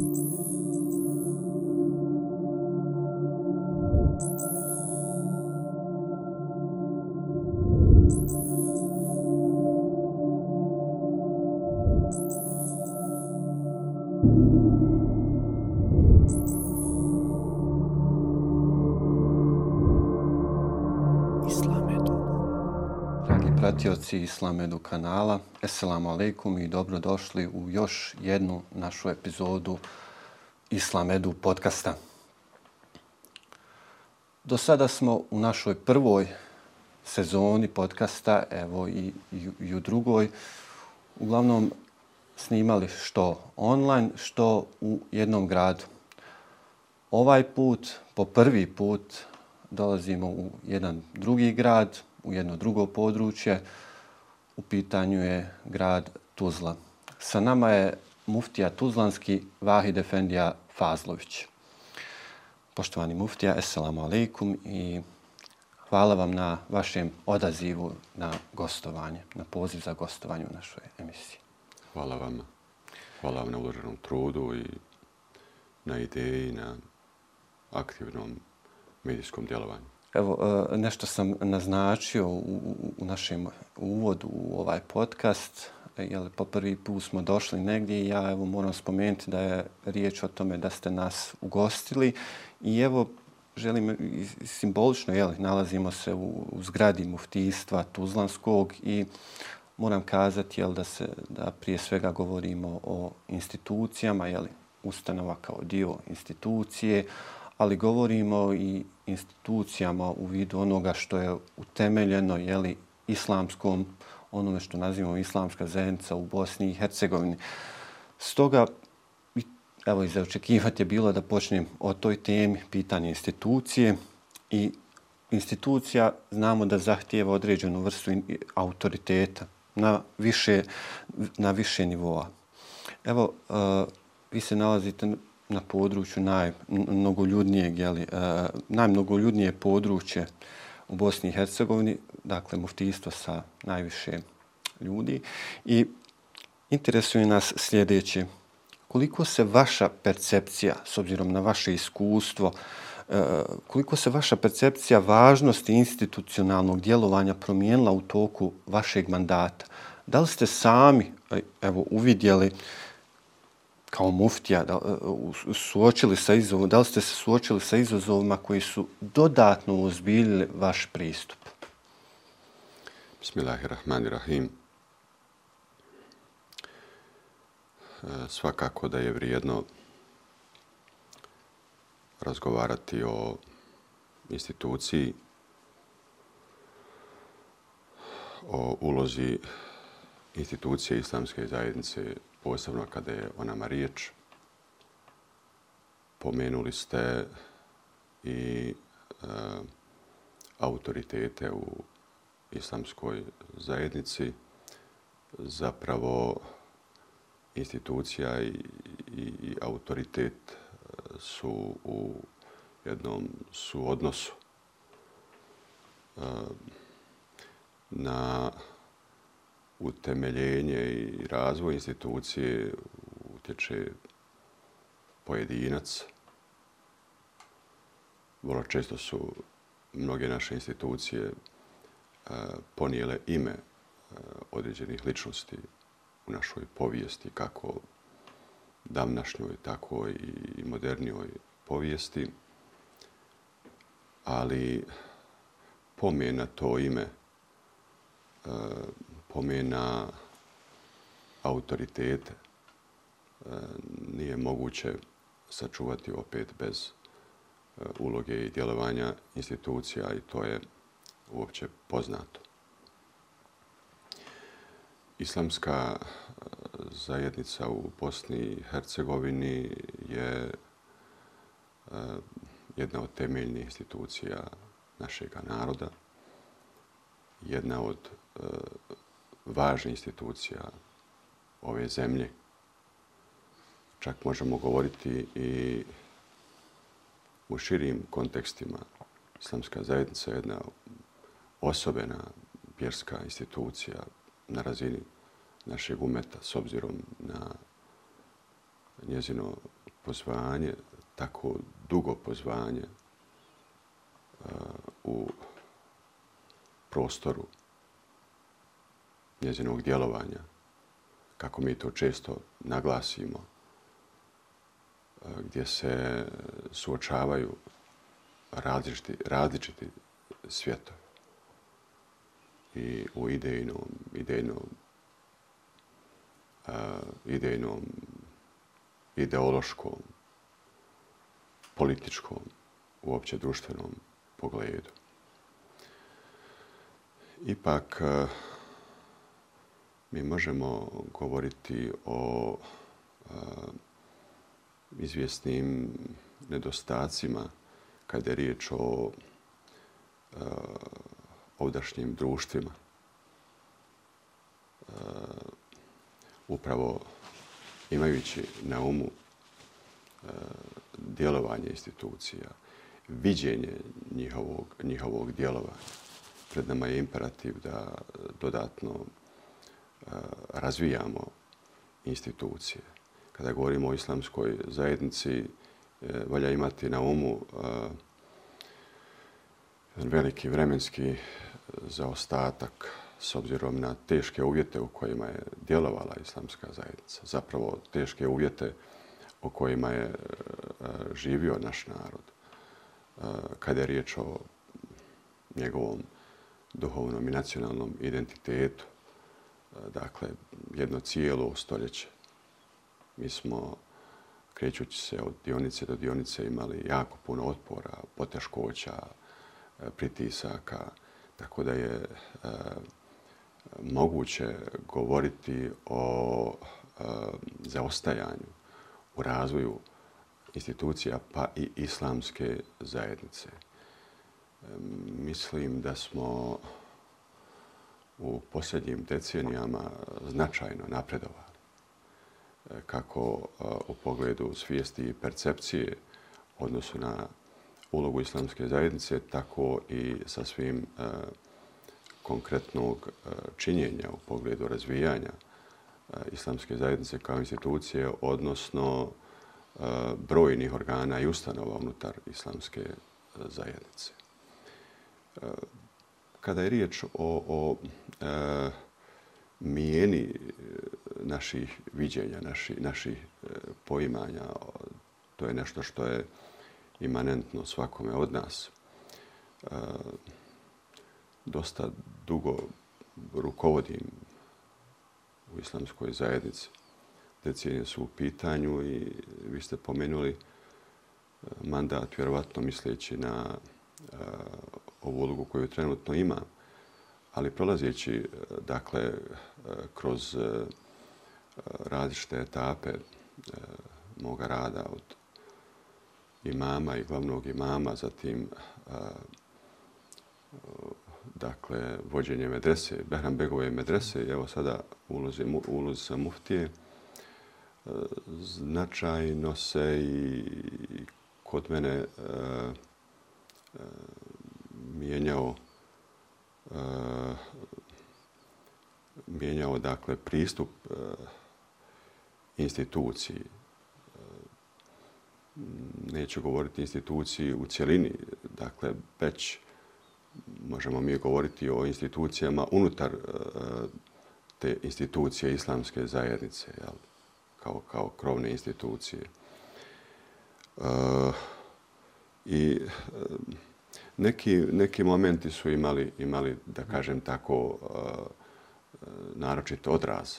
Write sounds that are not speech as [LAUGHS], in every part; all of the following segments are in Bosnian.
Thank you. Emisiji Islam Edu kanala. Esselamu alaikum i dobrodošli u još jednu našu epizodu Islamedu podcasta. Do sada smo u našoj prvoj sezoni podcasta, evo i, i, i u drugoj, uglavnom snimali što online, što u jednom gradu. Ovaj put, po prvi put, dolazimo u jedan drugi grad, u jedno drugo područje. U pitanju je grad Tuzla. Sa nama je muftija Tuzlanski Vahid Efendija Fazlović. Poštovani muftija, assalamu alaikum i hvala vam na vašem odazivu na gostovanje, na poziv za gostovanje u našoj emisiji. Hvala vam. Hvala vam na uloženom trudu i na ideji, na aktivnom medijskom djelovanju. Evo, e, nešto sam naznačio u, u našem uvodu u ovaj podcast. E, jel, po prvi put smo došli negdje i ja evo, moram spomenuti da je riječ o tome da ste nas ugostili. I evo, želim simbolično, jel, nalazimo se u, u zgradi muftijstva Tuzlanskog i moram kazati jel, da, se, da prije svega govorimo o institucijama, jel, ustanova kao dio institucije, ali govorimo i institucijama u vidu onoga što je utemeljeno jeli, islamskom, onome što nazivamo islamska zajednica u Bosni i Hercegovini. Stoga, evo, iz očekivati je bilo da počnem o toj temi, pitanje institucije i institucija znamo da zahtijeva određenu vrstu autoriteta na više, na više nivoa. Evo, uh, vi se nalazite na području najmnogoljudnijeg, jeli, uh, e, najmnogoljudnije područje u Bosni i Hercegovini, dakle muftistvo sa najviše ljudi. I interesuje nas sljedeće. Koliko se vaša percepcija, s obzirom na vaše iskustvo, e, koliko se vaša percepcija važnosti institucionalnog djelovanja promijenila u toku vašeg mandata? Da li ste sami e, evo, uvidjeli uh, kao muftija da, e, suočili sa izazovom, da li ste se suočili sa izazovima koji su dodatno uzbiljili vaš pristup? Bismillahirrahmanirrahim. E, svakako da je vrijedno razgovarati o instituciji, o ulozi institucije islamske zajednice posebno kada je o nama riječ. Pomenuli ste i e, autoritete u islamskoj zajednici. Zapravo institucija i, i, i autoritet e, su u jednom suodnosu. E, na utemeljenje i razvoj institucije utječe pojedinac. Vrlo često su mnoge naše institucije e, ponijele ime e, određenih ličnosti u našoj povijesti, kako davnašnjoj, tako i modernijoj povijesti. Ali pomena to ime e, pomena autoritete e, nije moguće sačuvati opet bez e, uloge i djelovanja institucija i to je uopće poznato. Islamska e, zajednica u Bosni i Hercegovini je jedna od temeljnih institucija našeg naroda, jedna od važna institucija ove zemlje. Čak možemo govoriti i u širim kontekstima. Islamska zajednica je jedna osobena vjerska institucija na razini našeg umeta s obzirom na njezino pozvanje, tako dugo pozvanje u prostoru njezinog djelovanja, kako mi to često naglasimo, e, gdje se suočavaju različiti, različiti svjetovi i u idejnom, idejnom, uh, idejnom, ideološkom, političkom, uopće društvenom pogledu. Ipak, uh, mi možemo govoriti o uh, izvjesnim nedostacima kada je riječ o uh, ovdašnjim društvima. Uh, upravo imajući na umu uh, djelovanje institucija, viđenje njihovog, njihovog djelovanja, pred nama je imperativ da dodatno razvijamo institucije. Kada govorimo o islamskoj zajednici, e, valja imati na umu veliki vremenski zaostatak s obzirom na teške uvjete u kojima je djelovala islamska zajednica. Zapravo teške uvjete u kojima je živio naš narod. Kada je riječ o njegovom duhovnom i nacionalnom identitetu, dakle, jedno cijelo stoljeće. Mi smo krećući se od dionice do dionice imali jako puno otpora, poteškoća, e, pritisaka, tako da je e, moguće govoriti o e, zaostajanju u razvoju institucija pa i islamske zajednice. E, mislim da smo u posljednjim decenijama značajno napredovali e, kako e, u pogledu svijesti i percepcije odnosu na ulogu islamske zajednice, tako i sa svim e, konkretnog činjenja u pogledu razvijanja islamske zajednice kao institucije, odnosno brojnih organa i ustanova unutar islamske zajednice. Kada je riječ o, o e, mijeni e, naših viđenja, naši, naših e, poimanja. To je nešto što je imanentno svakome od nas. E, dosta dugo rukovodim u islamskoj zajednici. Decenije su u pitanju i vi ste pomenuli e, mandat, vjerovatno misleći na ovu ulogu koju trenutno imam ali prolazeći e, dakle e, kroz e, različite etape moga rada od imama i glavnog imama, zatim dakle vođenje medrese, Behram Begove medrese i evo sada ulozi, ulozi sa muftije, značajno se i kod mene uh, mijenjao eh, mijenjao dakle pristup eh, instituciji. Neću govoriti instituciji u cjelini, dakle već možemo mi govoriti o institucijama unutar eh, te institucije islamske zajednice, jel? Kao, kao krovne institucije. Uh, I eh, neki, neki momenti su imali, imali da kažem tako, naročito naročit odraz.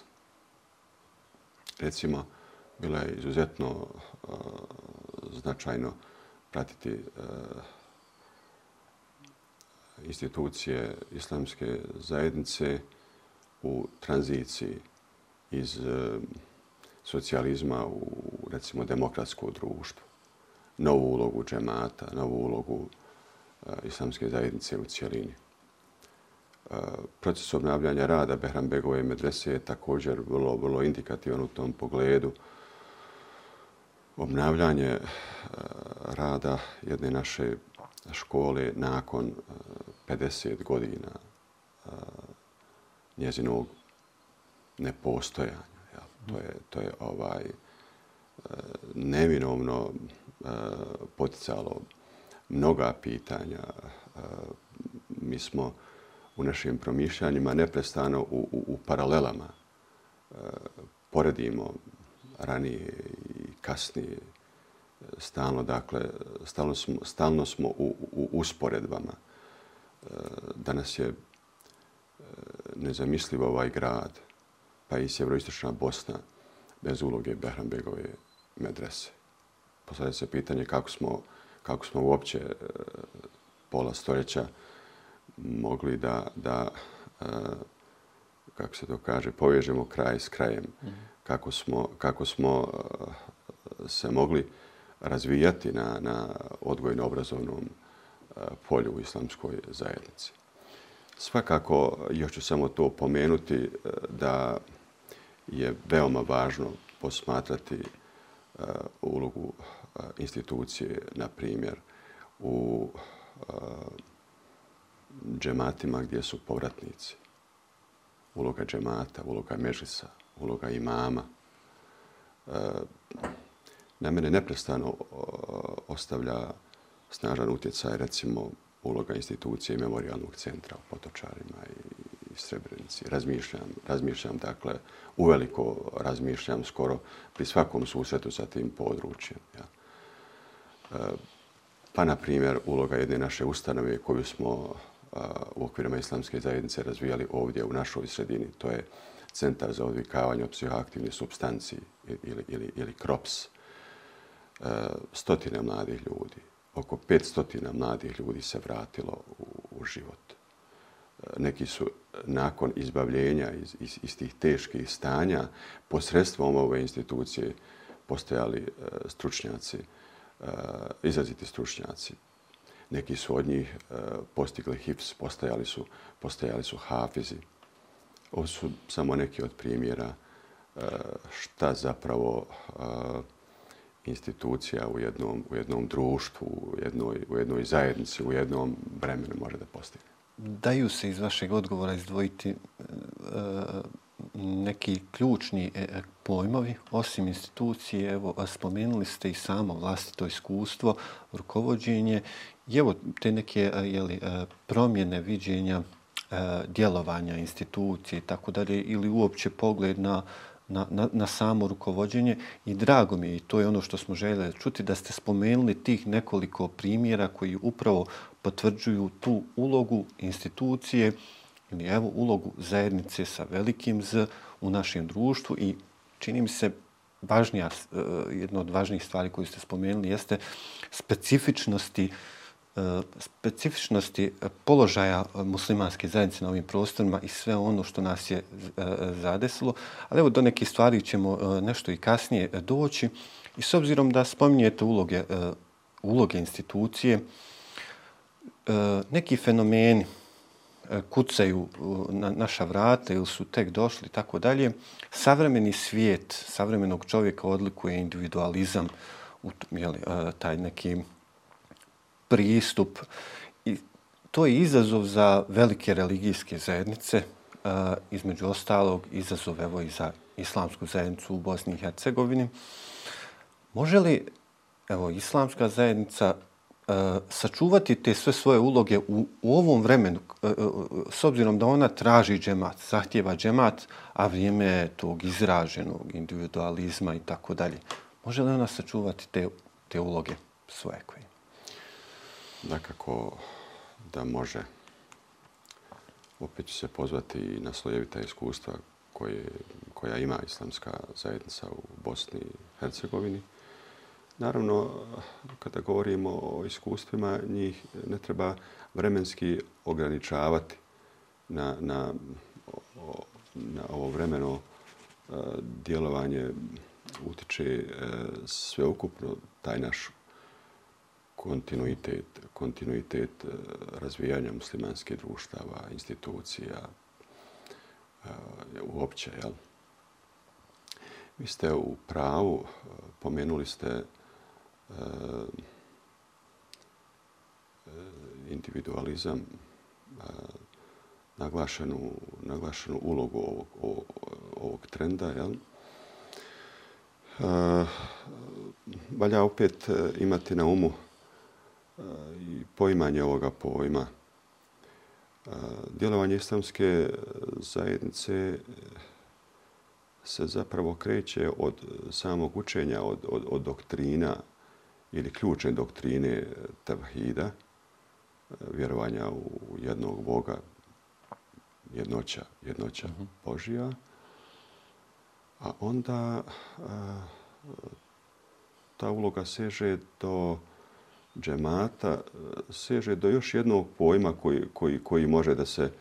Recimo, bilo je izuzetno značajno pratiti institucije islamske zajednice u tranziciji iz socijalizma u, recimo, demokratsko društvo. Novu ulogu džemata, novu ulogu eh, islamske zajednice u cijelini. Eh, proces obnavljanja rada Behrambegove medrese je također vrlo, vrlo indikativan u tom pogledu. Obnavljanje eh, rada jedne naše škole nakon 50 godina njezinog nepostojanja. To je, to je ovaj neminovno poticalo mnoga pitanja. E, mi smo u našim promišljanjima neprestano u, u, u paralelama e, poredimo ranije i kasnije stalno, dakle, stalno smo, stalno smo u, u usporedbama. E, danas je nezamislivo ovaj grad, pa i sjeveroistočna Bosna, bez uloge Behranbegove medrese. Postavlja se pitanje kako smo, kako smo uopće e, pola stoljeća mogli da, da e, kako se to kaže, povežemo kraj s krajem. Mm. Kako smo, kako smo e, se mogli razvijati na, na odgojno-obrazovnom polju u islamskoj zajednici. Svakako, još ću samo to pomenuti, da je veoma važno posmatrati ulogu institucije, na primjer, u džematima gdje su povratnici. Uloga džemata, uloga mežisa, uloga imama. Na mene neprestano ostavlja snažan utjecaj, recimo, uloga institucije memorialnog centra u Potočarima i Srebrenici. Razmišljam, razmišljam, dakle, uveliko razmišljam skoro pri svakom susretu sa tim područjem. Ja. Pa, na primjer, uloga jedne naše ustanove koju smo u okvirima islamske zajednice razvijali ovdje u našoj sredini, to je Centar za odvikavanje od psihoaktivne substanci ili, ili, ili KROPS. E, stotine mladih ljudi, oko 500 mladih ljudi se vratilo u, u život e, neki su nakon izbavljenja iz, iz, iz tih teških stanja posredstvom ove institucije postojali e, stručnjaci, Eh, izraziti stručnjaci. Neki su od njih eh, postigli HIPS, postajali su, postajali su hafizi. Ovo su samo neki od primjera eh, šta zapravo institucija u jednom, u jednom društvu, u jednoj, u jednoj zajednici, u jednom vremenu može da postigne daju se iz vašeg odgovora izdvojiti neki ključni pojmovi, osim institucije, evo, spomenuli ste i samo vlastito iskustvo, rukovodđenje, i evo te neke jeli, promjene viđenja djelovanja institucije i tako dalje, ili uopće pogled na, na, na, na samo rukovođenje. I drago mi je, i to je ono što smo željeli čuti, da ste spomenuli tih nekoliko primjera koji upravo potvrđuju tu ulogu institucije ili evo ulogu zajednice sa velikim Z u našem društvu i čini mi se važnija, eh, jedna od važnijih stvari koju ste spomenuli jeste specifičnosti eh, specifičnosti položaja muslimanske zajednice na ovim prostorima i sve ono što nas je eh, zadesilo. Ali evo do neke stvari ćemo nešto i kasnije doći. I s obzirom da spominjete uloge, uloge institucije, neki fenomeni E, kucaju e, na naša vrata ili su tek došli i tako dalje, savremeni svijet savremenog čovjeka odlikuje individualizam, jeli, e, taj neki pristup. I to je izazov za velike religijske zajednice, između ostalog izazov evo i za islamsku zajednicu u Bosni i Hercegovini. Može li evo, islamska zajednica Eh, sačuvati te sve svoje uloge u, u ovom vremenu, eh, eh, s obzirom da ona traži džemat, zahtjeva džemat, a vrijeme je tog izraženog individualizma i tako dalje. Može li ona sačuvati te, te uloge svoje koje? Dakako da može. Opet ću se pozvati i na slojevita iskustva koje, koja ima islamska zajednica u Bosni i Hercegovini. Naravno, kada govorimo o iskustvima, njih ne treba vremenski ograničavati na, na, na ovo vremeno e, djelovanje utiče e, sveukupno taj naš kontinuitet, kontinuitet e, razvijanja muslimanskih društava, institucija, e, uopće. Jel? Vi ste u pravu, pomenuli ste uh, Eh, individualizam, uh, naglašenu, naglašenu ulogu ovog, ovog, ovog trenda. Jel? Eh, valja opet imati na umu i poimanje ovoga pojma. Djelovanje islamske zajednice se zapravo kreće od samog učenja, od, od, od doktrina ili ključne doktrine tavhida, vjerovanja u jednog Boga, jednoća, jednoća uh-huh. Božija. A onda a, ta uloga seže do džemata, seže do još jednog pojma koji, koji, koji može da se,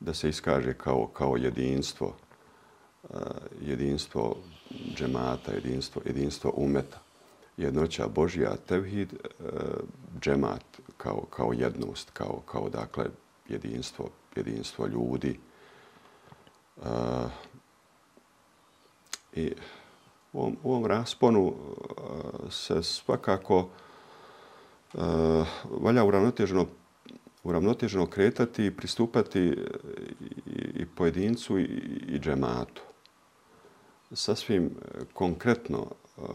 da se iskaže kao, kao jedinstvo jedinstvo džemata, jedinstvo, jedinstvo umeta. Jednoća Božija, tevhid, e, džemat kao, kao jednost, kao, kao dakle jedinstvo, jedinstvo ljudi. E, I u ovom, u ovom rasponu e, se svakako valja uravnoteženo uravnoteženo kretati i pristupati i pojedincu i džematu sasvim konkretno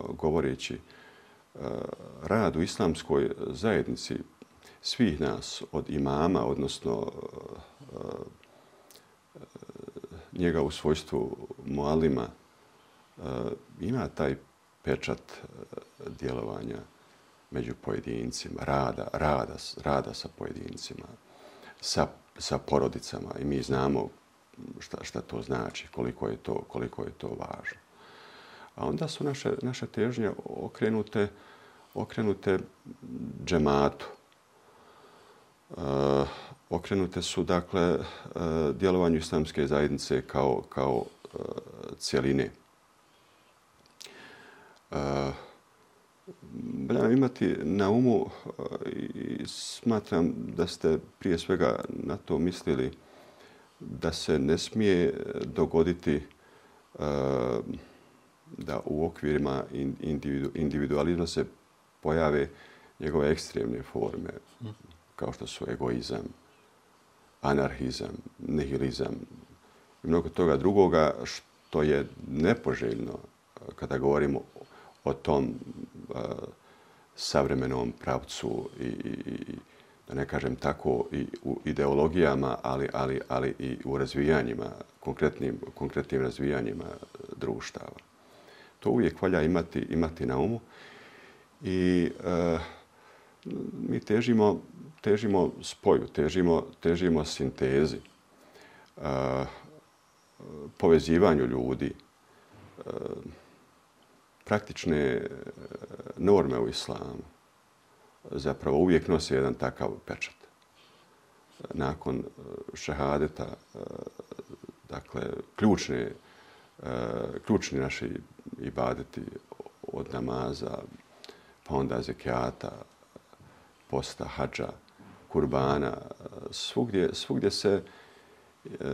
govoreći Eh, rad u islamskoj zajednici svih nas od imama, odnosno eh, eh, njega u svojstvu mualima, ima taj pečat djelovanja među pojedincima, rada, rada, rada sa pojedincima, sa, sa porodicama. I mi znamo šta, šta to znači, koliko je to, koliko je to važno. A onda su naše, naše težnje okrenute, okrenute džematu. E, okrenute su, dakle, e, djelovanju islamske zajednice kao, kao e, cijeline. E, Valja imati na umu e, i smatram da ste prije svega na to mislili da se ne smije dogoditi uh, da u okvirima individu, individualizma se pojave njegove ekstremne forme, kao što su egoizam, anarhizam, nihilizam i mnogo toga drugoga što je nepoželjno kada govorimo o tom uh, savremenom pravcu i, i, i da ne kažem tako, i u ideologijama, ali, ali, ali i u razvijanjima, konkretnim, konkretnim razvijanjima društava. To uvijek valja imati, imati na umu. I e, mi težimo, težimo spoju, težimo, težimo sintezi, e, povezivanju ljudi, e, praktične norme u islamu zapravo uvijek nosi jedan takav pečat. Nakon šehadeta, dakle, ključne, ključni naši ibadeti od namaza, pa onda zekijata, posta, hađa, kurbana, svugdje, svugdje se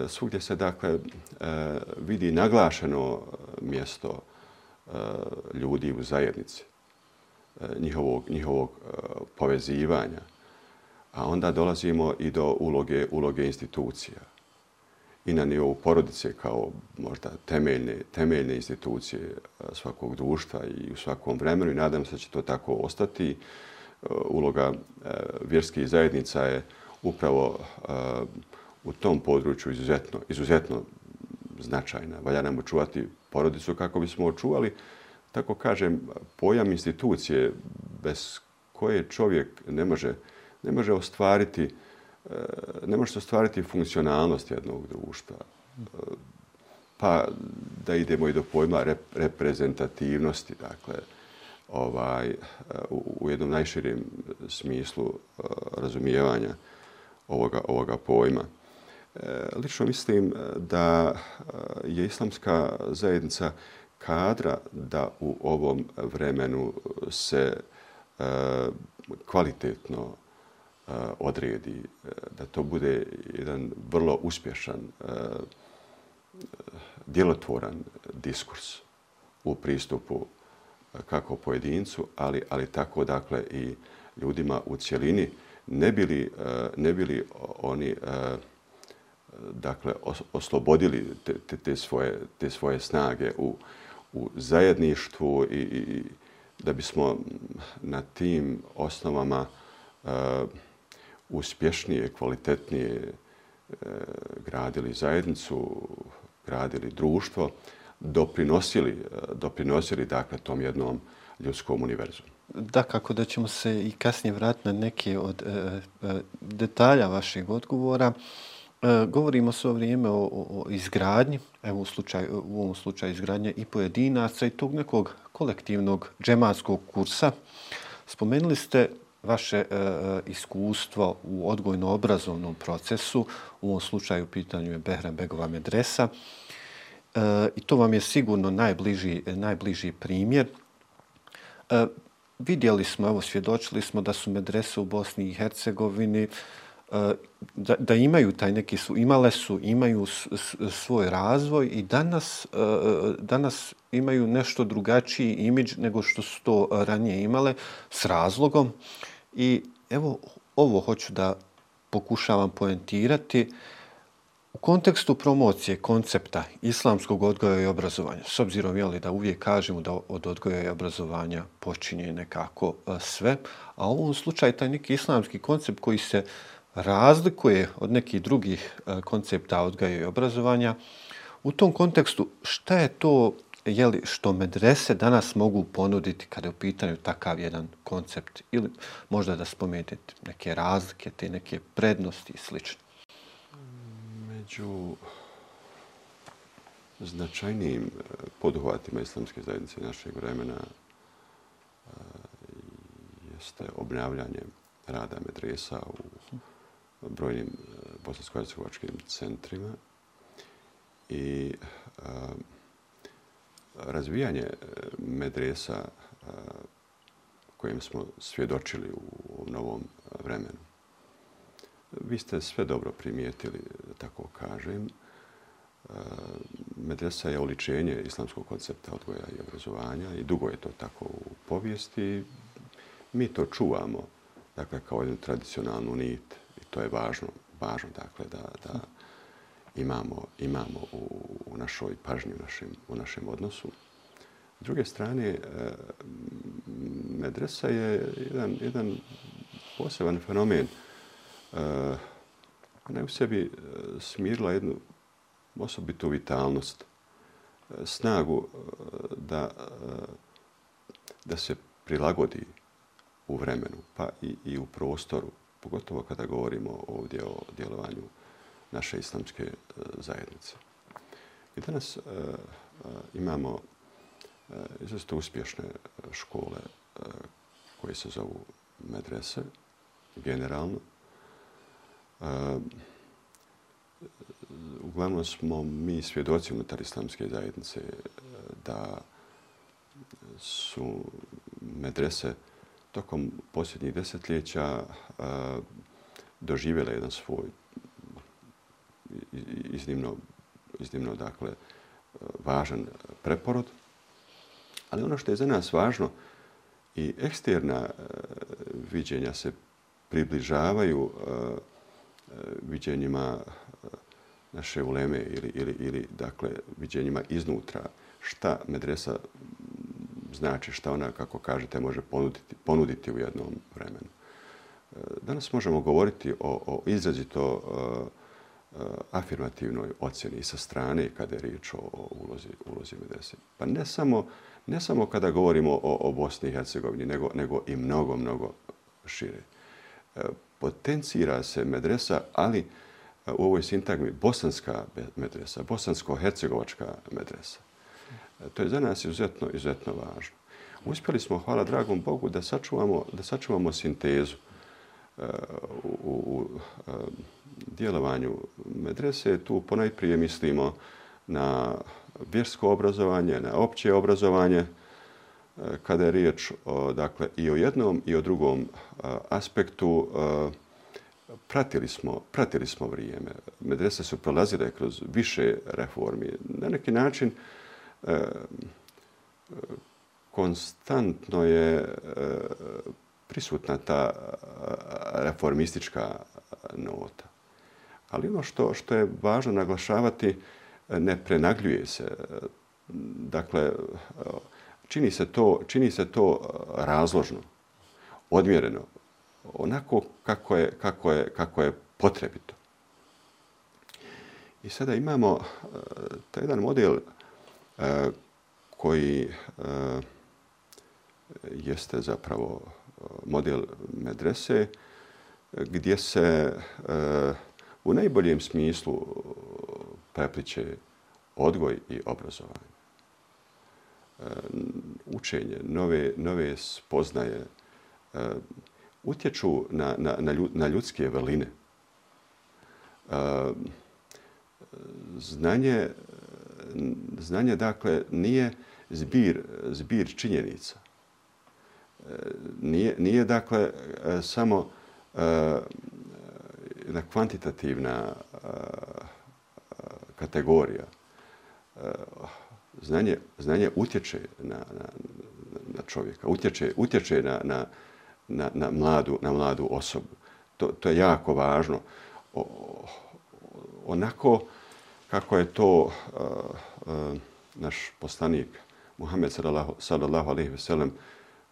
svugdje se dakle vidi naglašeno mjesto eh, ljudi u zajednici eh, njihovog, njihovog eh, povezivanja. A onda dolazimo i do uloge, uloge institucija. I na nivou porodice kao možda temeljne, temeljne institucije e, svakog društva i u svakom vremenu. I nadam se da će to tako ostati. E, uloga e, vjerskih zajednica je upravo u tom području izuzetno, izuzetno značajna. Valja nam očuvati porodicu kako bismo očuvali tako kažem, pojam institucije bez koje čovjek ne može, ne može ostvariti uh, ne možete ostvariti funkcionalnost jednog društva. Pa da idemo i do pojma reprezentativnosti, dakle, ovaj, u, u jednom najširijem smislu e, razumijevanja ovoga, ovoga pojma. E, lično mislim e, da je islamska zajednica kadra da u ovom vremenu se kvalitetno Eh, odredi, eh, da to bude jedan vrlo uspješan, eh, djelotvoran diskurs u pristupu kako pojedincu, ali, ali tako dakle i ljudima u cjelini, ne bili, ne bili oni dakle, oslobodili te, te, te, svoje, te svoje snage u, u zajedništvu i, i da bismo na tim osnovama uh, uspješnije, kvalitetnije e, gradili zajednicu, gradili društvo, doprinosili, e, doprinosili dakle tom jednom ljudskom univerzu. Da, kako da ćemo se i kasnije vratiti na neke od e, e detalja vašeg odgovora. E, govorimo svo vrijeme o, o, o izgradnji, evo u, slučaju, u ovom slučaju izgradnje i pojedinaca i tog nekog kolektivnog džematskog kursa. Spomenuli ste vaše e, e, iskustvo u odgojno-obrazovnom procesu, u ovom slučaju u pitanju je Behram Begova medresa. E, I to vam je sigurno najbliži, najbliži primjer. E, vidjeli smo, evo svjedočili smo da su medrese u Bosni i Hercegovini e, Eh, da, da imaju taj neki su, imale su, imaju svoj razvoj i danas, eh, danas imaju nešto drugačiji imidž nego što su to ranije imale s razlogom. I evo ovo hoću da pokušavam poentirati. U kontekstu promocije koncepta islamskog odgoja i obrazovanja, s obzirom jeli, da uvijek kažemo da od odgoja i obrazovanja počinje nekako eh, sve, a u ovom slučaju taj neki islamski koncept koji se razlikuje od nekih drugih e, koncepta odgoja i obrazovanja, u tom kontekstu šta je to jeli, što medrese danas mogu ponuditi kada je u pitanju takav jedan koncept ili možda da spomenete neke razlike, te neke prednosti i slično? među značajnijim e, poduhvatima islamske zajednice našeg vremena e, jeste obnavljanje rada medresa u brojnim e, bosansko-hercegovačkim centrima i e, razvijanje e, medresa kojim smo svjedočili u novom vremenu. Vi ste sve dobro primijetili, tako kažem. Medresa je oličenje islamskog koncepta odgoja i obrazovanja i dugo je to tako u povijesti. Mi to čuvamo dakle, kao jednu tradicionalnu nit to je važno, važno dakle, da, da imamo, imamo u, u našoj pažnji, u našem, u našem odnosu. S druge strane, e, medresa je jedan, jedan poseban fenomen e, ona je u sebi e, smirila jednu osobitu vitalnost, snagu da, da se prilagodi u vremenu, pa i, i u prostoru, pogotovo kada govorimo ovdje o djelovanju naše islamske e, zajednice. I danas e, e, imamo uh, uspješne škole koje se zovu medrese, generalno, uglavnom smo mi svjedoci unutar islamske zajednice da su medrese tokom posljednjih desetljeća doživjela jedan svoj iznimno, iznimno dakle, važan preporod. Ali ono što je za nas važno i eksterna e, viđenja se približavaju e, e, viđenjima naše uleme ili, ili, ili dakle, viđenjima iznutra šta medresa znači, šta ona, kako kažete, može ponuditi, ponuditi u jednom vremenu. E, danas možemo govoriti o, o izrazito e, e, afirmativnoj ocjeni sa strane kada je riječ o ulozi, ulozi medrese. Pa ne samo, ne samo kada govorimo o, o Bosni i Hercegovini, nego, nego i mnogo, mnogo šire potencira se medresa, ali u ovoj sintagmi bosanska medresa, bosansko-hercegovačka medresa. To je za nas izuzetno, izuzetno važno. Uspjeli smo, hvala dragom Bogu, da sačuvamo, da sačuvamo sintezu uh, u, u, u e, djelovanju medrese. Tu ponajprije mislimo na vjersko obrazovanje, na opće obrazovanje, e, kada je riječ o, dakle, i o jednom i o drugom aspektu, pratili smo, pratili smo vrijeme. Medrese su prolazile kroz više reformi. Na neki način e, konstantno je e, prisutna ta e, reformistička nota. Ali ono što, što je važno naglašavati, ne prenagljuje se dakle, čini se to, čini se to razložno, odmjereno, onako kako je, kako je, kako je potrebito. I sada imamo e, taj jedan model uh, koji eh, jeste zapravo eh, model medrese gdje se eh, u najboljem smislu prepliče odgoj i obrazovanje. Učenje, nove, nove spoznaje utječu na, na, na ljudske veline. Znanje, znanje dakle, nije zbir, zbir činjenica. E, nije, nije dakle, e, samo e, jedna kvantitativna kategorija. Znanje, znanje utječe na, na, na čovjeka, utječe, utječe na, na, na, na, mladu, na mladu osobu. To, to je jako važno. O, onako, kako je to uh, uh, naš poslanik Muhammed sallallahu, alaihi veselem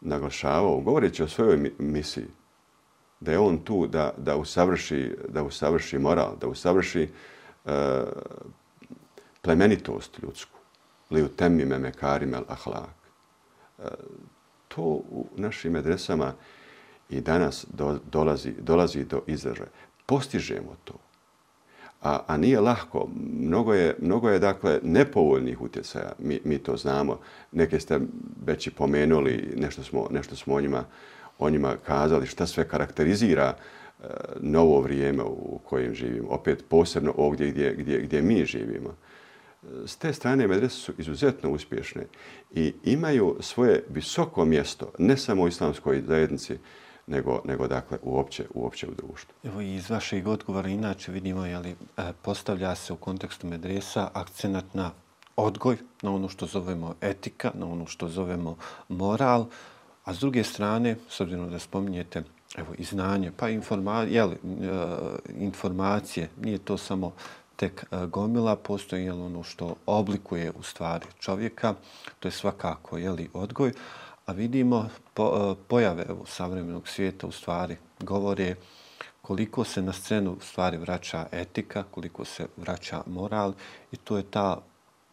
naglašavao, govoreći o svojoj misiji, da je on tu da, da, usavrši, da usavrši moral, da usavrši uh, plemenitost ljudsku, li u temi me mekarim el ahlak. Uh, to u našim medresama i danas do, dolazi, dolazi do izražaja. Postižemo to a, a nije lahko. Mnogo je, mnogo je dakle, nepovoljnih utjecaja, mi, mi to znamo. Neke ste već i pomenuli, nešto smo, nešto smo o, njima, o njima kazali, šta sve karakterizira e, novo vrijeme u kojem živimo. Opet posebno ovdje gdje, gdje, gdje mi živimo. S te strane medrese su izuzetno uspješne i imaju svoje visoko mjesto, ne samo u islamskoj zajednici, nego, nego dakle uopće, uopće u društvu. Evo i iz vašeg odgovora inače vidimo je li e, postavlja se u kontekstu medresa akcenat na odgoj, na ono što zovemo etika, na ono što zovemo moral, a s druge strane, s obzirom da spominjete evo, i znanje, pa informa, jeli, e, informacije, nije to samo tek e, gomila, postoji jel, ono što oblikuje u stvari čovjeka, to je svakako jeli, odgoj, a vidimo po, e, pojave u savremenog svijeta u stvari govore koliko se na scenu u stvari vraća etika, koliko se vraća moral i to je ta,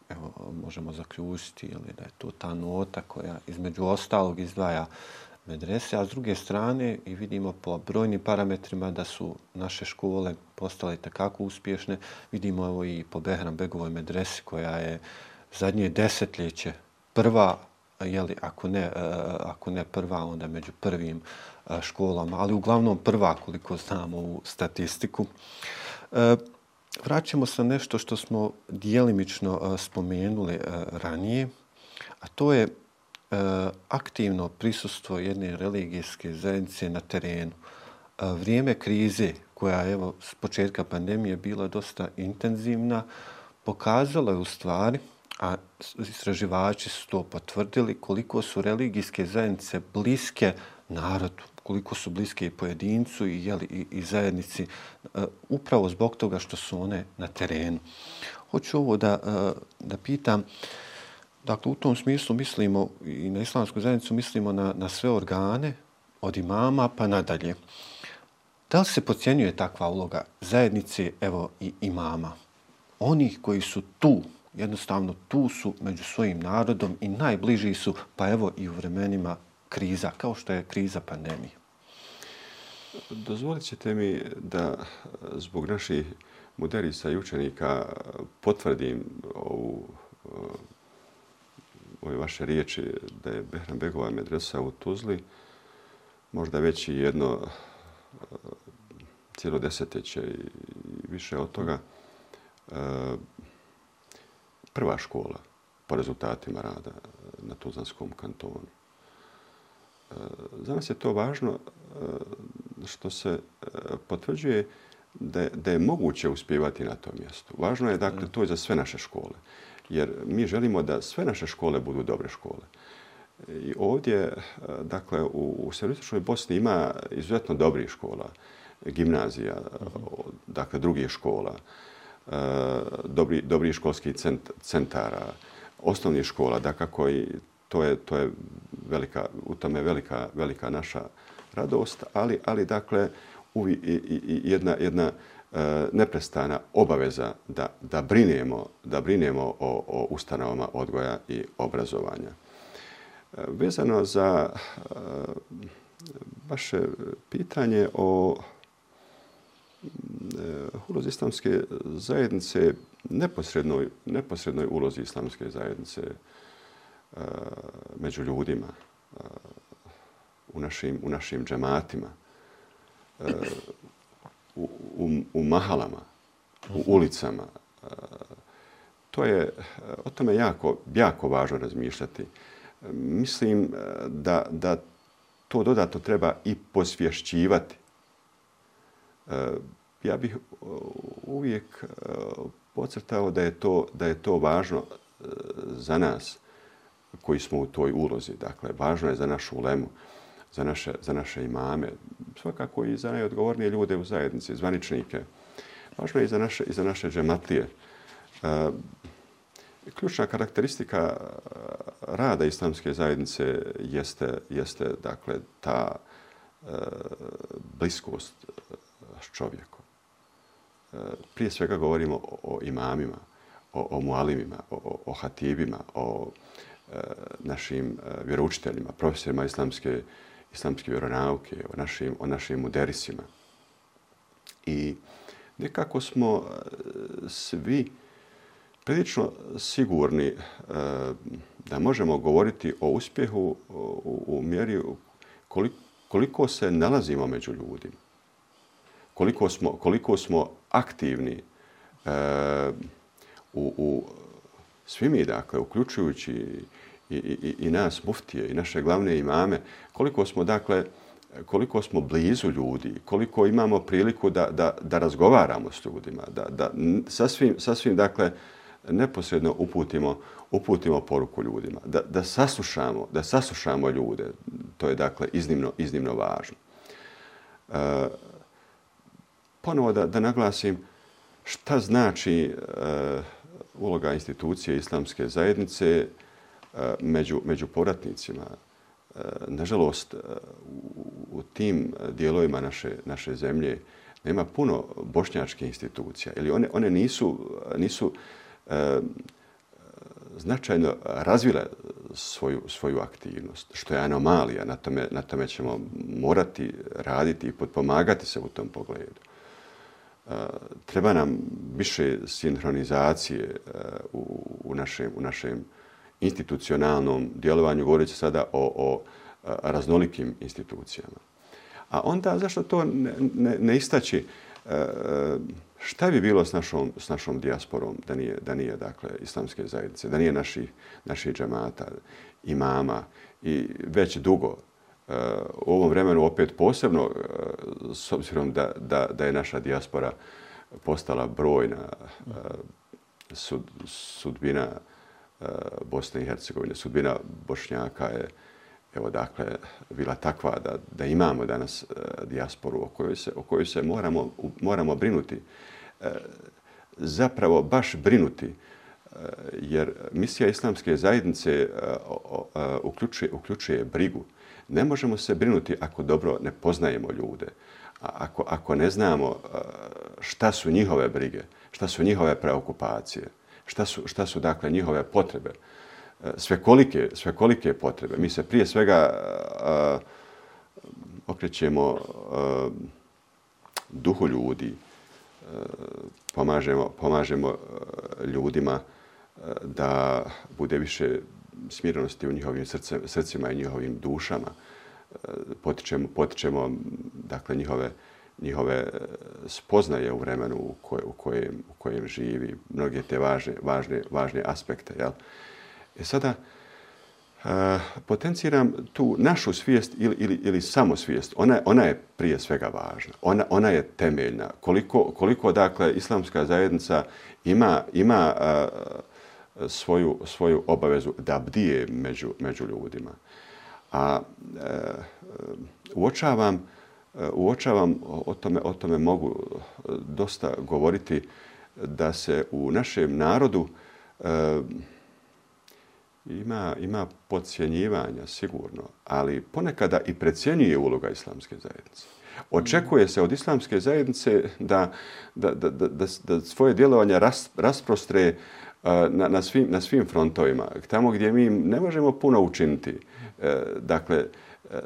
evo, možemo zaključiti ili da je to ta nota koja između ostalog izdvaja medrese, a s druge strane i vidimo po brojnim parametrima da su naše škole postale takako uspješne. Vidimo evo i po Behram Begovoj medresi koja je zadnje desetljeće prva jeli, ako, ne, e, ako ne prva, onda među prvim e, školama, ali uglavnom prva koliko znamo u statistiku. E, vraćamo se nešto što smo dijelimično spomenuli ranije, a to je aktivno prisustvo jedne religijske zajednice na terenu. Vrijeme krize, koja evo s početka pandemije bila dosta intenzivna, pokazala je u stvari a istraživači su to potvrdili, koliko su religijske zajednice bliske narodu, koliko su bliske i pojedincu i, jeli, i, i zajednici, uh, upravo zbog toga što su one na terenu. Hoću ovo da, uh, da pitam, dakle, u tom smislu mislimo i na islamsku zajednicu mislimo na, na sve organe, od imama pa nadalje. Da li se pocijenjuje takva uloga zajednice, evo, i imama? Onih koji su tu, jednostavno tu su među svojim narodom i najbliži su, pa evo i u vremenima kriza, kao što je kriza pandemije. Dozvolit ćete mi da eh, zbog naših mudarisa i učenika potvrdim ovu, eh, ove vaše riječi da je Behram Begova medresa u Tuzli možda već i jedno eh, cijelo deseteće i više od toga prva škola po rezultatima rada na Tuzlanskom kantonu. E, za nas je to važno e, što se potvrđuje da je, da je moguće uspjevati na tom mjestu. Važno je, dakle, to je za sve naše škole. Jer mi želimo da sve naše škole budu dobre škole. I ovdje, dakle, u, u Srednjoistočnoj Bosni ima izuzetno dobrih škola, gimnazija, dakle, drugih škola. Uh, Eh, dobri, dobri školski cent, centara, osnovnih škola, da kako i to je, to je velika, u tome velika, velika naša radost, ali, ali dakle, uvi, i, i, jedna, jedna e, neprestana obaveza da, da brinemo, da brinemo o, o ustanovama odgoja i obrazovanja. E, vezano za e, vaše pitanje o ulozi islamske zajednice, neposrednoj, neposrednoj ulozi islamske zajednice e, među ljudima, e, u, našim, u našim džematima, u, u, u mahalama, u ulicama. To je, o tome jako, jako važno razmišljati. Mislim da, da to dodatno treba i posvješćivati. Eh, ja bih eh, uvijek eh, pocrtao da je to, da je to važno za nas koji smo u toj ulozi. Dakle, važno je za našu ulemu za naše, za naše imame, svakako i za najodgovornije ljude u zajednici, zvaničnike. Važno je i za naše, i za naše džematlije. E, ključna karakteristika rada islamske zajednice jeste, jeste dakle, ta e, bliskost e, s čovjekom. E, prije svega govorimo o, o imamima, o, o mualimima, o, o hatibima, o e, našim e, vjeroučiteljima, profesorima islamske islamske vjeronauke, o našim, o našim muderisima. I nekako smo e, svi prilično sigurni e, da možemo govoriti o uspjehu u, u mjeri koliko, koliko se nalazimo među ljudima. Koliko smo, koliko smo aktivni e, u, u svi mi, dakle, uključujući i, i, i nas muftije i naše glavne imame, koliko smo dakle koliko smo blizu ljudi, koliko imamo priliku da, da, da razgovaramo s ljudima, da, da sasvim, sasvim dakle neposredno uputimo, uputimo poruku ljudima, da, da, saslušamo, da saslušamo ljude, to je dakle iznimno, iznimno važno. E, ponovo da, da naglasim šta znači e, uloga institucije islamske zajednice, eh, među, među povratnicima. E, nažalost, u, u tim dijelovima naše, naše zemlje nema puno bošnjačkih institucija. Ili one, one nisu, nisu e, značajno razvile svoju, svoju aktivnost, što je anomalija. Na tome, na tome ćemo morati raditi i podpomagati se u tom pogledu. Treba nam više sinhronizacije e, u, u našem, u našem institucionalnom djelovanju, govoreći sada o, o e, raznolikim institucijama. A onda, zašto to ne, ne, ne istaći, e, šta bi bilo s našom, s našom dijasporom da nije, da nije dakle, islamske zajednice, da nije naših naši džamata, imama i već dugo u ovom vremenu opet posebno, e, s obzirom da, da, da je naša dijaspora postala brojna e, sud, sudbina e, Bosne i Hercegovine. Sudbina Bošnjaka je evo dakle bila takva da, da imamo danas dijasporu o kojoj se, o kojoj se moramo, moramo brinuti. Zapravo baš brinuti jer misija islamske zajednice uključuje, uključuje brigu. Ne možemo se brinuti ako dobro ne poznajemo ljude. A ako, ako ne znamo eh, šta su njihove brige, šta su njihove preokupacije šta su, šta su dakle njihove potrebe, eh, sve kolike, sve kolike potrebe. Mi se prije svega eh, okrećemo uh, duhu ljudi, pomažemo, pomažemo ljudima da bude više smirenosti u njihovim srce, srcima i njihovim dušama. E, potičemo, potičemo dakle njihove njihove e, spoznaje u vremenu u, koj, u, kojem, u kojem živi, mnoge te važne, važne, važne aspekte. Jel? E sada, uh, potenciram tu našu svijest ili, ili, ili samosvijest. Ona, ona je prije svega važna. Ona, ona je temeljna. Koliko, koliko dakle, islamska zajednica ima, ima uh, svoju, svoju obavezu da bdije među, među ljudima. A uh, uočavam e, uočavam, o tome, o tome mogu e, dosta govoriti, da se u našem narodu e, ima, ima podcjenjivanja, sigurno, ali ponekada i precjenjuje uloga islamske zajednice. Očekuje se od islamske zajednice da, da, da, da, da svoje djelovanje ras, rasprostre na, na, svim, na svim frontovima, tamo gdje mi ne možemo puno učiniti. E, dakle, e,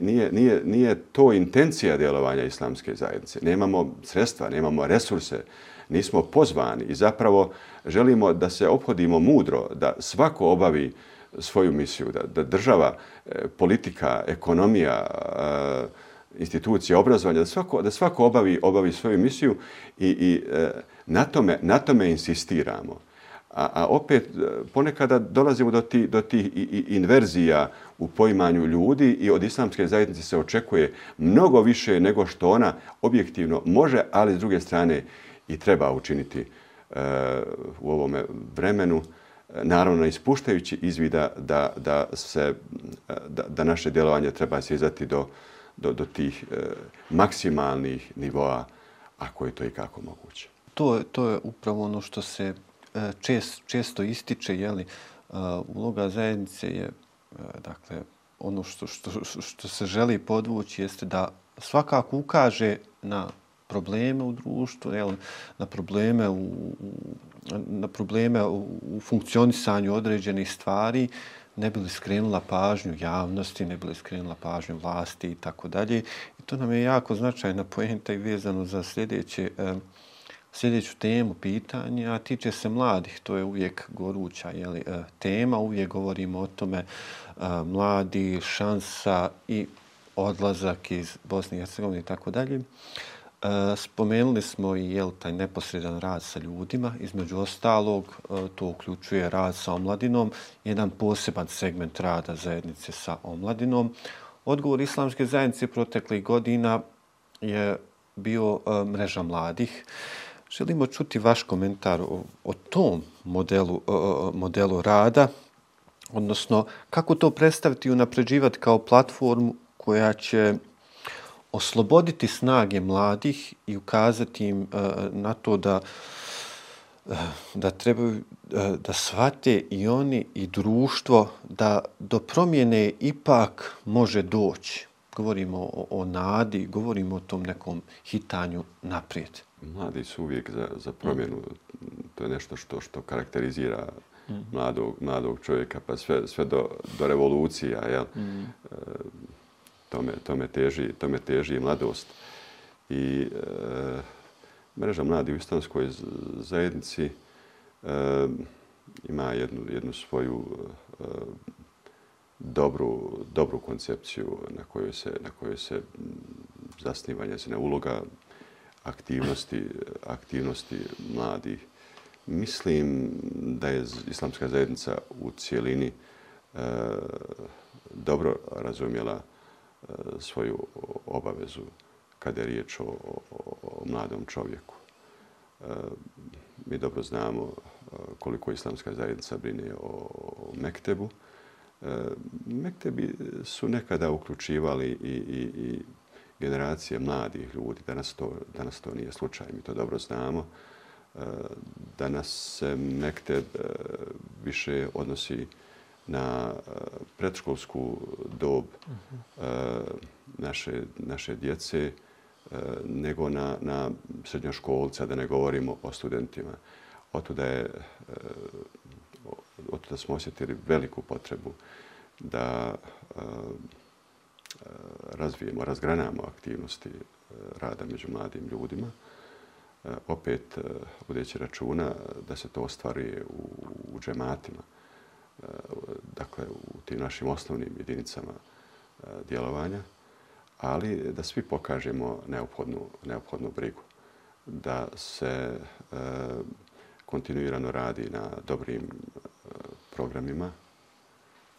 nije, nije, nije to intencija djelovanja islamske zajednice. Nemamo sredstva, nemamo resurse, nismo pozvani i zapravo želimo da se obhodimo mudro, da svako obavi svoju misiju, da, da država, e, politika, ekonomija, institucije obrazovanja, da svako, da svako obavi, obavi svoju misiju i, i na, tome, na tome insistiramo. A, a opet e, ponekada dolazimo do tih do tih inverzija u poimanju ljudi i od islamske zajednice se očekuje mnogo više nego što ona objektivno može, ali s druge strane i treba učiniti e, u ovom vremenu, e, naravno ispuštajući izvida da, da, se, e, da, da naše djelovanje treba sjezati do, do, do tih e, maksimalnih nivoa, ako je to i kako moguće. To, je, to je upravo ono što se E, čest, često ističe, je li, e, uloga zajednice je, e, dakle, ono što, što, što se želi podvući jeste da svakako ukaže na probleme u društvu, jel, na probleme u, na probleme u, u funkcionisanju određenih stvari, ne bi li skrenula pažnju javnosti, ne bi li skrenula pažnju vlasti i tako dalje. I to nam je jako značajna poenta i vezano za sljedeće eh, sljedeću temu pitanja, a tiče se mladih, to je uvijek goruća jeli, e, tema, uvijek govorimo o tome e, mladi, šansa i odlazak iz Bosne i Hercegovine i tako dalje. E, spomenuli smo i jel, taj neposredan rad sa ljudima, između ostalog to uključuje rad sa omladinom, jedan poseban segment rada zajednice sa omladinom. Odgovor islamske zajednice proteklih godina je bio mreža mladih. Želimo čuti vaš komentar o, o tom modelu, o, modelu rada, odnosno kako to predstaviti i unapređivati kao platformu koja će osloboditi snage mladih i ukazati im uh, na to da e, da trebaju e, da shvate i oni i društvo da do promjene ipak može doći. Govorimo o, o nadi, govorimo o tom nekom hitanju naprijed mladi su uvijek za, za promjenu. To je nešto što što karakterizira mladog, mladog čovjeka, pa sve, sve do, do revolucija. Jel? Mm. E, tome, tome, teži, tome teži mladost. I e, mreža mladi u islamskoj zajednici e, ima jednu, jednu svoju e, dobru, dobru koncepciju na kojoj se, na kojoj se zasniva njezina uloga, aktivnosti, aktivnosti mladih. Mislim da je islamska zajednica u cijelini e, dobro razumjela e, svoju obavezu kada je riječ o, o, o mladom čovjeku. E, mi dobro znamo koliko islamska zajednica brine o, o Mektebu. E, Mektebi su nekada uključivali i, i, i generacije mladih ljudi. Danas to, danas to nije slučaj, mi to dobro znamo. E, danas se Mekteb e, više odnosi na e, predškolsku dob naše, naše djece nego na, na srednjoškolca, da ne govorimo o studentima. Otuda, je, otuda smo osjetili veliku potrebu da razvijemo, razgranamo aktivnosti e, rada među mladim ljudima. E, opet e, vodeći računa da se to ostvari u, u džematima, dakle u tim našim osnovnim jedinicama djelovanja, ali da svi pokažemo neophodnu, neophodnu brigu, da se kontinuirano radi na dobrim programima,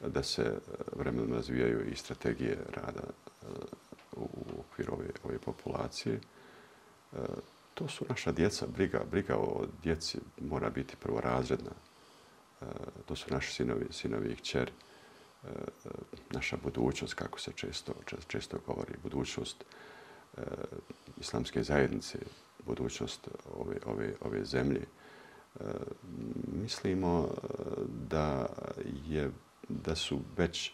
da se eh, vremenom razvijaju i strategije rada eh, u okviru ove, ove populacije. Eh, to su naša djeca. Briga, briga o djeci mora biti prvorazredna. To su naši sinovi, sinovi i kćeri. Naša budućnost, kako se često, često govori, budućnost islamske zajednice, budućnost ove, ove, ove zemlje. mislimo da, je, da su već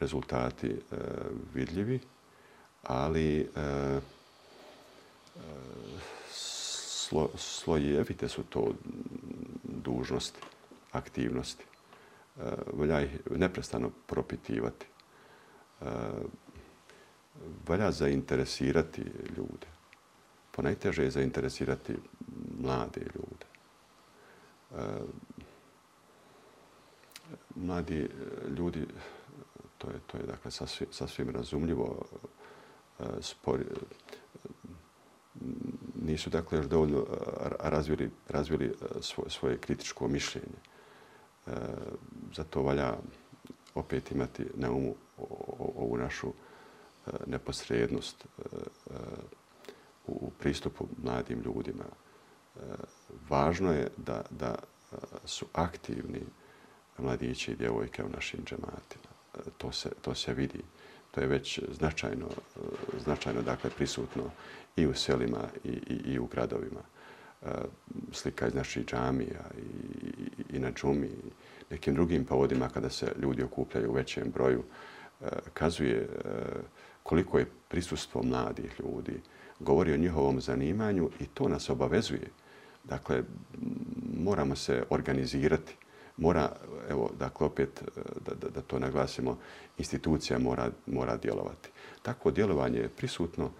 rezultati e, vidljivi, ali e, e, slo, slojevite su to dužnosti, aktivnosti. Valja ih neprestano propitivati. Valja zainteresirati ljude. Ponajteže je zainteresirati mlade ljude. Mladi e, ljudi, to je, to je dakle sasvim, sasvim razumljivo, e, spori, e, nisu dakle još dovoljno razvili, razvili svoje, svoje kritičko mišljenje. Zato valja opet imati na umu ovu našu neposrednost u pristupu mladim ljudima. Važno je da, da su aktivni mladiće i djevojke u našim džematima. E, to se, to se vidi. To je već značajno, e, značajno dakle, prisutno i u selima i, i, i u gradovima. E, slika iz naših džamija i, i, i na džumi i nekim drugim povodima kada se ljudi okupljaju u većem broju, kazuje koliko je prisustvo mladih ljudi, govori o njihovom zanimanju i to nas obavezuje. Dakle, moramo se organizirati. Mora, evo, dakle, opet da, da, da to naglasimo, institucija mora, mora djelovati. Takvo djelovanje je prisutno,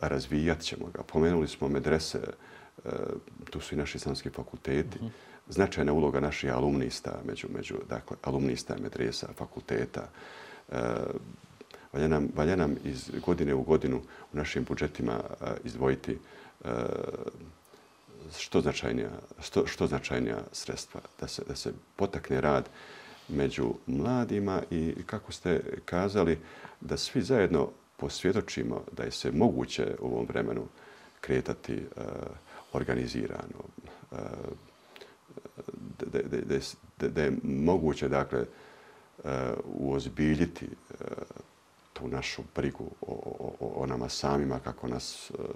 razvijat ćemo ga. Pomenuli smo medrese, tu su i naši islamski fakulteti. Uh -huh. Značajna uloga naših alumnista, među, među dakle, alumnista medresa, fakulteta, valja nam, valja nam iz godine u godinu u našim budžetima izdvojiti što značajnija, što, što značajnija sredstva da se, da se potakne rad među mladima i kako ste kazali da svi zajedno posvjedočimo da je se moguće u ovom vremenu kretati uh, organizirano, uh, da, da, da, da, da je moguće dakle, uh, uozbiljiti uh, tu našu brigu o, o, o nama samima, kako nas uh,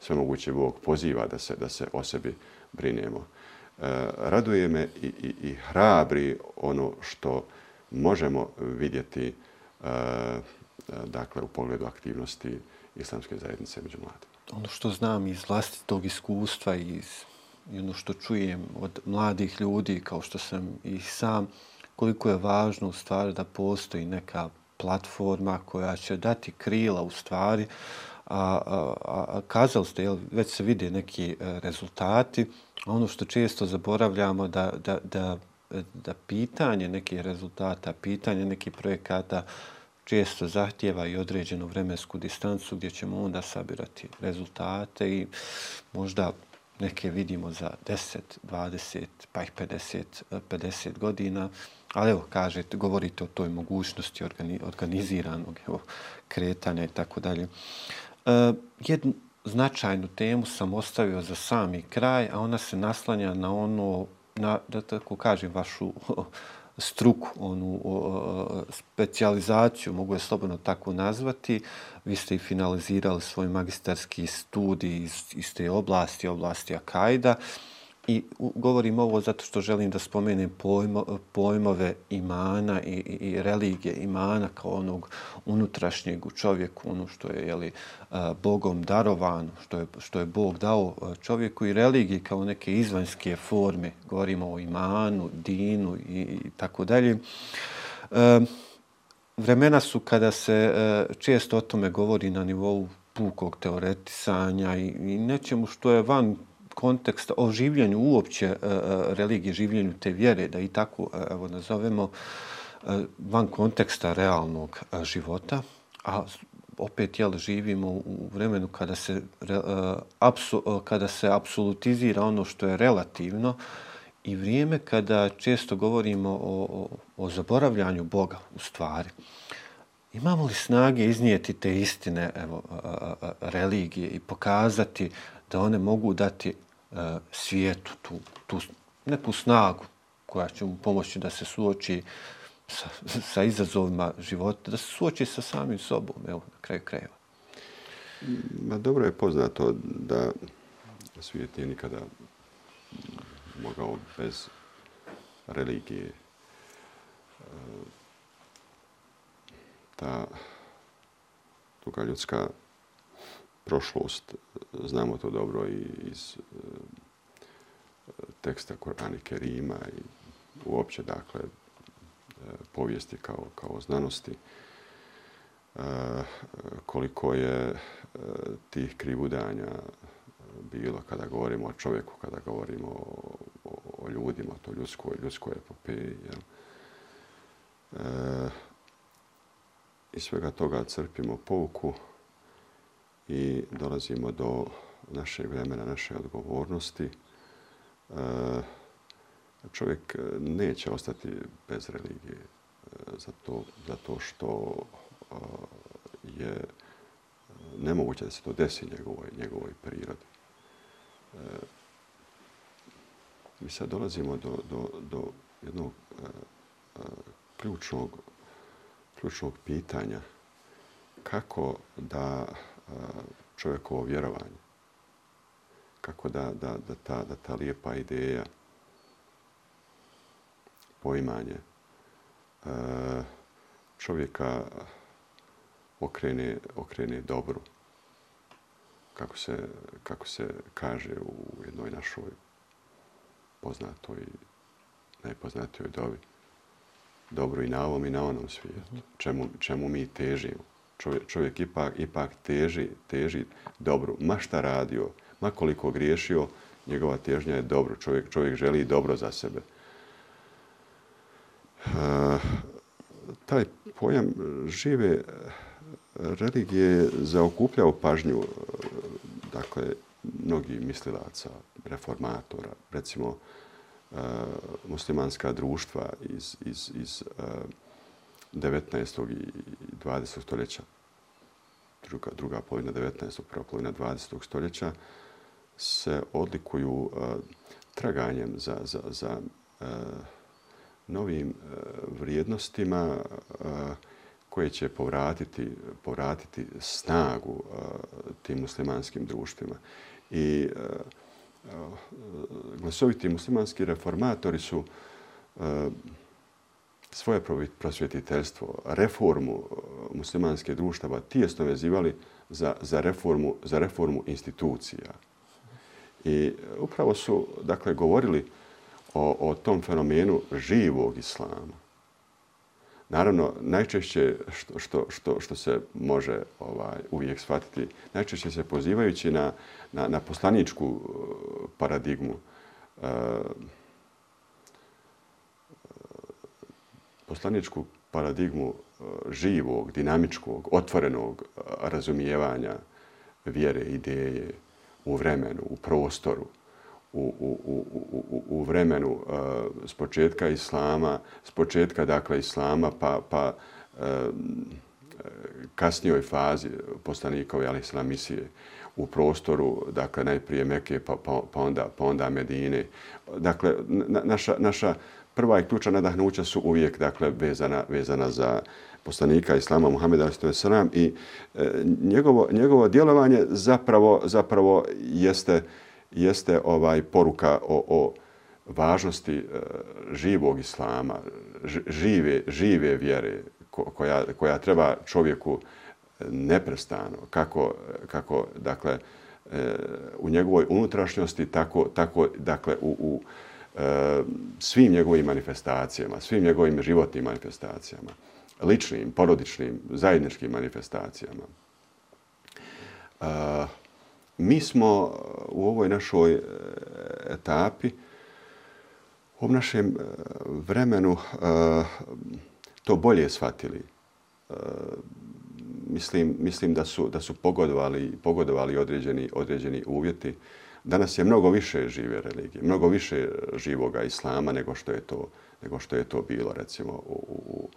sve moguće Bog poziva da se, da se o sebi brinemo. Uh, raduje me i, i, i hrabri ono što možemo vidjeti uh, dakle, u pogledu aktivnosti islamske zajednice među mladima. Ono što znam iz vlastitog iskustva i iz i ono što čujem od mladih ljudi, kao što sam i sam, koliko je važno u stvari da postoji neka platforma koja će dati krila u stvari, a, a, a kazali ste, jel, već se vide neki e, rezultati, ono što često zaboravljamo da, da, da, da pitanje nekih rezultata, pitanje nekih projekata često zahtjeva i određenu vremensku distancu gdje ćemo onda sabirati rezultate i možda neke vidimo za 10, 20, pa ih 50, 50 godina. Ali evo, kažete, govorite o toj mogućnosti organiziranog evo, kretanja i tako dalje. E, jednu značajnu temu sam ostavio za sami kraj, a ona se naslanja na ono, na, da tako kažem, vašu [LAUGHS] struku, onu specijalizaciju, mogu je slobodno tako nazvati. Vi ste i finalizirali svoj magistarski studij iz, iz te oblasti, oblasti Akajda. I govorim ovo zato što želim da spomenem pojmo, pojmove imana i, i, i religije imana kao onog unutrašnjeg u čovjeku, ono što je jeli, e, Bogom darovano, što je, što je Bog dao e, čovjeku i religije kao neke izvanjske forme. Govorimo o imanu, dinu i, i tako dalje. E, vremena su kada se često o tome govori na nivou pukog teoretisanja i, i nečemu što je van konteksta o življenju uopće e, e, religije, življenju te vjere, da i tako e, evo, nazovemo, van konteksta realnog života, a opet jel, živimo u vremenu kada se, apsu, kada se apsolutizira ono što je relativno i vrijeme kada često govorimo o, o, o zaboravljanju Boga u stvari. Imamo li snage iznijeti te istine evo, religije i pokazati da one mogu dati E, svijetu tu, tu neku snagu koja će mu pomoći da se suoči sa, sa izazovima života, da se suoči sa samim sobom, evo, na kraju krajeva. Ma dobro je poznato da svijet nije nikada mogao bez religije. E, ta tuga ljudska prošlost, e, znamo to dobro i iz e, teksta Korani Kerima i uopće, dakle, e, povijesti kao, kao znanosti, koliko je tih krivudanja bilo kada govorimo o čovjeku, kada govorimo o, o, ljudima, to ljudskoj, ljudskoj epopeji. Jel? E, I svega toga crpimo pouku i dolazimo do našeg vremena, naše odgovornosti. E, čovjek e, neće ostati bez religije e, zato, zato što je nemoguće da se to desi njegovoj, njegovoj prirodi. Mi sad dolazimo do, do, do jednog ključnog, ključnog pitanja kako da čovjekovo vjerovanje, kako da, da, da, ta, da ta lijepa ideja, poimanje čovjeka okrene, okrene dobru kako se, kako se kaže u jednoj našoj poznatoj, najpoznatijoj dobi. Dobro i na ovom i na onom svijetu. Čemu, čemu mi težimo? Čovjek, čovjek ipak, ipak teži, teži dobru. Ma šta radio, ma koliko griješio, njegova težnja je dobro. Čovjek, čovjek želi dobro za sebe. E, taj pojam žive religije je zaokupljao pažnju eh, dakle, mnogi mislilaca, reformatora, recimo e, muslimanska društva iz, iz, iz e, 19. i 20. stoljeća, druga, druga polovina 19. prva polovina 20. stoljeća, se odlikuju uh, traganjem za, za, za uh, novim uh, vrijednostima uh, koje će povratiti, povratiti snagu uh, tim muslimanskim društvima. I uh, glasoviti muslimanski reformatori su uh, svoje prosvjetiteljstvo, reformu e, muslimanske društava tijesno vezivali za, za, reformu, za reformu institucija. I upravo su dakle, govorili o, o tom fenomenu živog islama. Naravno, najčešće što, što, što, što se može ovaj, uvijek shvatiti, najčešće se pozivajući na, na, na poslaničku e, paradigmu, uh, poslaničku paradigmu e, živog, dinamičkog, otvorenog e, razumijevanja vjere, ideje u vremenu, u prostoru, u, u, u, u, u vremenu uh, s početka islama, s početka dakle islama pa, pa um, kasnijoj fazi poslanikove ali islam misije u prostoru, dakle najprije Mekke pa, pa, pa, onda, pa onda Medine. Dakle, na, naša, naša prva i ključna nadahnuća su uvijek dakle, vezana, vezana za poslanika Islama Muhammeda s.a.v. i e, njegovo, njegovo djelovanje zapravo, zapravo jeste jeste ovaj poruka o, o važnosti e, živog islama, žive, žive vjere koja, koja treba čovjeku neprestano, kako, kako dakle, e, u njegovoj unutrašnjosti, tako, tako dakle, u, u svim njegovim manifestacijama, svim njegovim životnim manifestacijama, ličnim, porodičnim, zajedničkim manifestacijama. Uh, mi smo u ovoj našoj e, etapi, u našem e, vremenu e, to bolje shvatili. Mislim, mislim da su, da su pogodovali, pogodovali određeni, određeni uvjeti. Danas je mnogo više žive religije, mnogo više e, živoga islama nego što je to, nego što je to bilo recimo u, u, u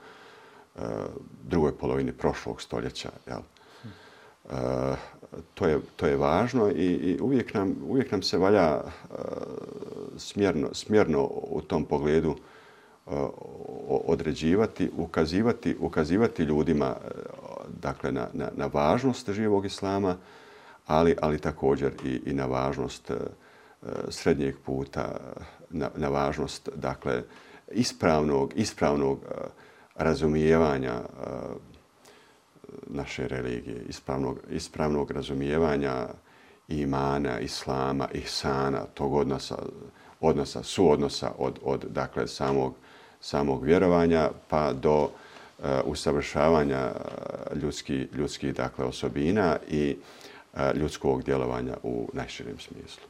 e, drugoj polovini prošlog stoljeća. Jel? E, to je, to je važno i, i uvijek, nam, uvijek nam se valja e, smjerno, smjerno u tom pogledu e, određivati, ukazivati, ukazivati ljudima dakle, na, na, na važnost živog islama, ali, ali također i, i na važnost e, srednjeg puta na, na važnost dakle ispravnog ispravnog e, razumijevanja e, naše religije, ispravnog, ispravnog razumijevanja imana, islama, ihsana, tog odnosa, odnosa, suodnosa od, od dakle, samog, samog vjerovanja pa do uh, usavršavanja ljudskih ljudski, dakle, osobina i uh, ljudskog djelovanja u najširem smislu.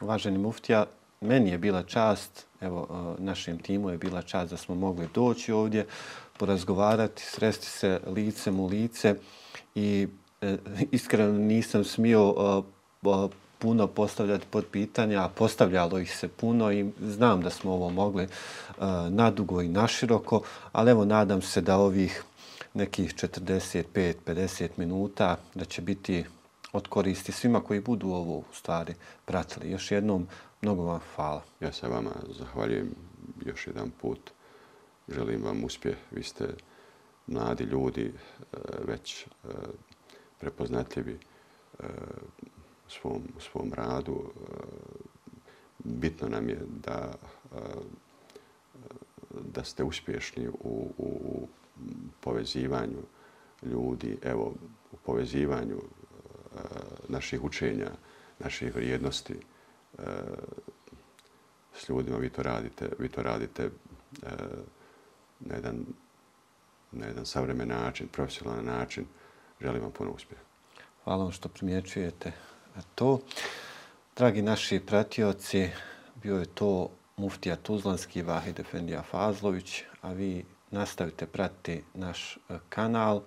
Uvaženi muftija, meni je bila čast, evo, našem timu je bila čast da smo mogli doći ovdje, porazgovarati, sresti se licem u lice i e, iskreno nisam smio e, puno postavljati pod pitanja, a postavljalo ih se puno i znam da smo ovo mogli e, nadugo i naširoko, ali evo nadam se da ovih nekih 45-50 minuta da će biti od koristi svima koji budu ovo u stvari pratili. Još jednom, mnogo vam hvala. Ja se vama zahvaljujem još jedan put želim vam uspjeh. Vi ste mladi ljudi, e, već e, prepoznatljivi e, u svom, svom radu. Bitno nam je da, da ste uspješni u, u povezivanju ljudi, evo, u povezivanju Eh, naših učenja, naših vrijednosti eh, s ljudima. Vi to radite, vi to radite eh, na jedan, na jedan savremen način, profesionalan način. Želim vam puno uspjeha. Hvala vam što primjećujete to. Dragi naši pratioci, bio je to muftija Tuzlanski Vahid Efendija Fazlović, a vi nastavite pratiti naš kanal.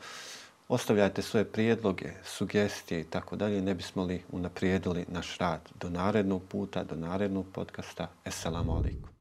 Ostavljajte svoje prijedloge, sugestije i tako dalje. Ne bismo li unaprijedili naš rad do narednog puta, do narednog podcasta. Esselamu alaikum.